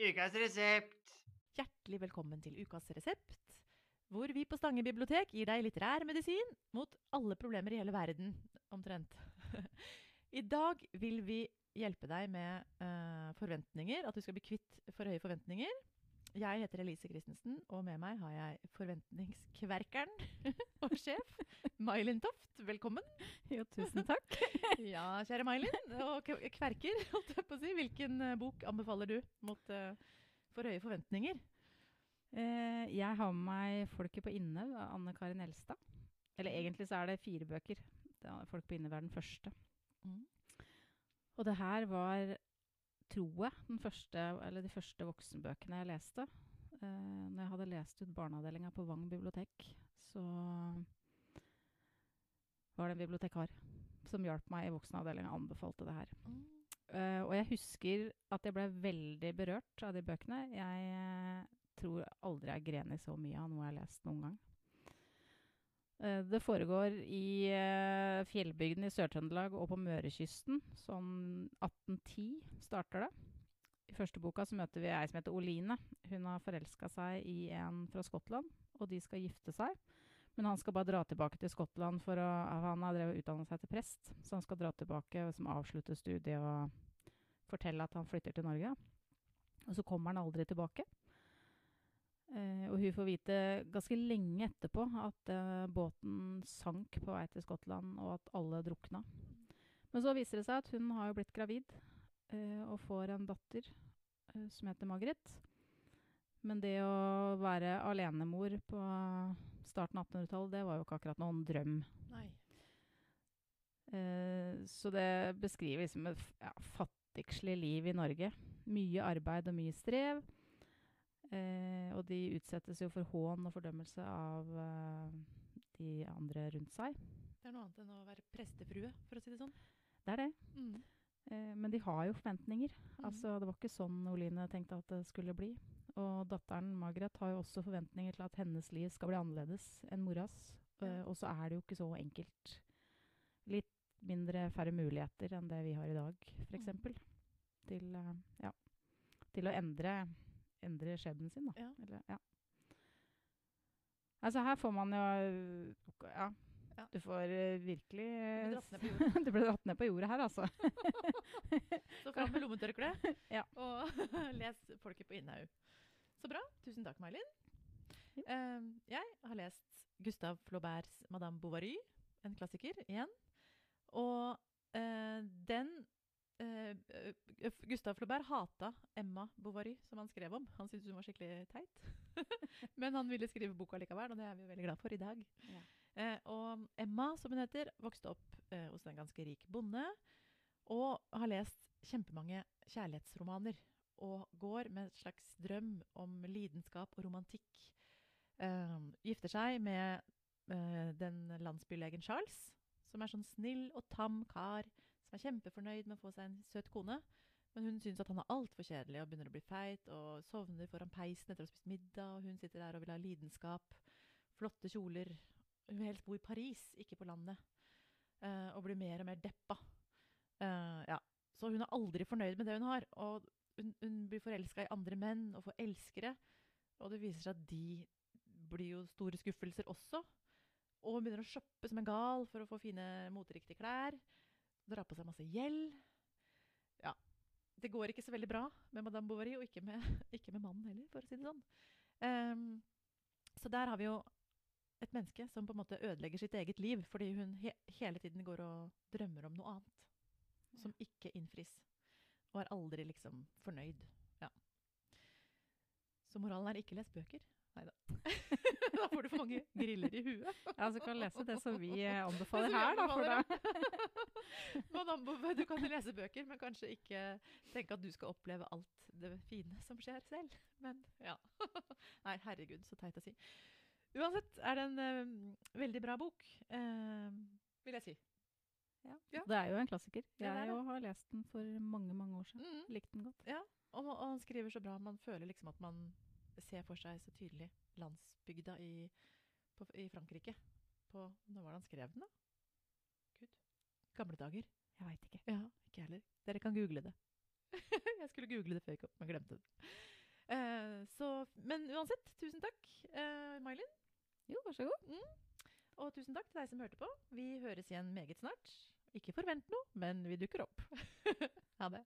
Ukas resept. Hjertelig velkommen til ukas resept, hvor vi på Stange bibliotek gir deg litterær medisin mot alle problemer i hele verden, omtrent. I dag vil vi hjelpe deg med uh, forventninger, at du skal bli kvitt for høye forventninger. Jeg heter Elise Christensen, og med meg har jeg forventningskverkeren og sjef May-Linn Toft. Velkommen. Jo, tusen takk. Ja, kjære May-Linn og kverker, holdt jeg på å si. Hvilken eh, bok anbefaler du mot uh, for høye forventninger? Eh, jeg har med meg 'Folket på Inne' av Anne Karin Elstad. Eller egentlig så er det fire bøker. Det er 'Folk på Inne' var den første. Mm. Og det her var, tror jeg, den første, eller de første voksenbøkene jeg leste. Uh, når jeg hadde lest ut barneavdelinga på Vang bibliotek, så var det en bibliotekar som hjalp meg i voksenavdelinga og anbefalte det her. Uh, og jeg husker at jeg ble veldig berørt av de bøkene. Jeg eh, tror aldri jeg har grenet så mye av noe jeg har lest noen gang. Eh, det foregår i fjellbygdene fjellbygden i Sør-Trøndelag og på Mørekysten. Sånn 1810 starter det. I første boka så møter vi ei som heter Oline. Hun har forelska seg i en fra Skottland, og de skal gifte seg. Men han skal bare dra tilbake til Skottland, for å, han har drevet utdanna seg til prest. Så han skal dra tilbake som avslutte studiet og fortelle at han flytter til Norge. Og så kommer han aldri tilbake. Eh, og hun får vite ganske lenge etterpå at eh, båten sank på vei til Skottland, og at alle drukna. Men så viser det seg at hun har jo blitt gravid eh, og får en datter som heter Margaret. Men det å være alenemor på starten av 1800-tallet, det var jo ikke akkurat noen drøm. Nei. Eh, så det beskriver liksom et ja, fattigslig liv i Norge. Mye arbeid og mye strev. Eh, og de utsettes jo for hån og fordømmelse av eh, de andre rundt seg. Det er noe annet enn å være prestefrue, for å si det sånn. Det er det. Mm. Eh, men de har jo forventninger. Altså, det var ikke sånn Oline tenkte at det skulle bli. Og datteren Margaret har jo også forventninger til at hennes liv skal bli annerledes enn moras. Eh, og så er det jo ikke så enkelt. Litt mindre færre muligheter enn det vi har i dag, f.eks. Mm. Til, eh, ja, til å endre, endre skjebnen sin, da. Ja. Eller, ja. Altså, her får man jo Ja. Ja. Du får uh, virkelig jorda. du ble dratt ned på jordet her, altså. Så fram med lommetørkleet, Ja. og les 'Folket på Innhaug'. Så bra. Tusen takk, May-Linn. Jo. Eh, jeg har lest Gustav Flauberts 'Madame Bovary', en klassiker, igjen. Og eh, den eh, eh, Gustav Flaubert hata Emma Bovary, som han skrev om. Han syntes hun var skikkelig teit. Men han ville skrive boka likevel, og det er vi veldig glad for i dag. Ja. Eh, og Emma, som hun heter, vokste opp eh, hos en ganske rik bonde. Og har lest kjempemange kjærlighetsromaner. Og går med et slags drøm om lidenskap og romantikk. Eh, gifter seg med eh, den landsbylegen Charles, som er sånn snill og tam kar. Som er kjempefornøyd med å få seg en søt kone. Men hun syns at han er altfor kjedelig og begynner å bli feit. Og sovner foran peisen etter å ha spist middag. Og hun sitter der og vil ha lidenskap. Flotte kjoler. Hun vil helst bo i Paris, ikke på landet. uh, og blir mer og mer deppa. Uh, ja. Så hun er aldri fornøyd med det hun har. Og hun, hun blir forelska i andre menn og får elskere. Og det viser seg at de blir jo store skuffelser også. Og hun begynner å shoppe som en gal for å få fine, moteriktige klær. Drar på seg masse gjeld. Det går ikke så veldig bra med Madame Bovary, og ikke med, ikke med mannen heller, for å si det sånn. Um, så der har vi jo et menneske som på en måte ødelegger sitt eget liv fordi hun he hele tiden går og drømmer om noe annet som ikke innfris. Og er aldri liksom fornøyd. Ja. Så moralen er ikke les bøker. Nei da. da får du for mange griller i huet. Ja, så kan du lese det som vi eh, anbefaler her, da. For da du kan lese bøker, men kanskje ikke tenke at du skal oppleve alt det fine som skjer selv. Men ja. Nei, herregud, så teit å si. Uansett er det en uh, veldig bra bok, uh, vil jeg si. ja. Ja. Det er jo en klassiker. Er Jeg det. jo har lest den for mange, mange år siden. Mm. Likte den godt. Ja, og, og han skriver så bra. Man føler liksom at man ser for seg så tydelig landsbygda i, på, i Frankrike. På, når var det han skrev den, da? Gud. Gamle dager. Jeg veit ikke. Ja, ikke heller. Dere kan google det. jeg skulle google det før jeg kom, men glemte det. Uh, så, men uansett, tusen takk, uh, May-Linn. Jo, vær så god. Mm. Og tusen takk til deg som hørte på. Vi høres igjen meget snart. Ikke forvent noe, men vi dukker opp. ha det.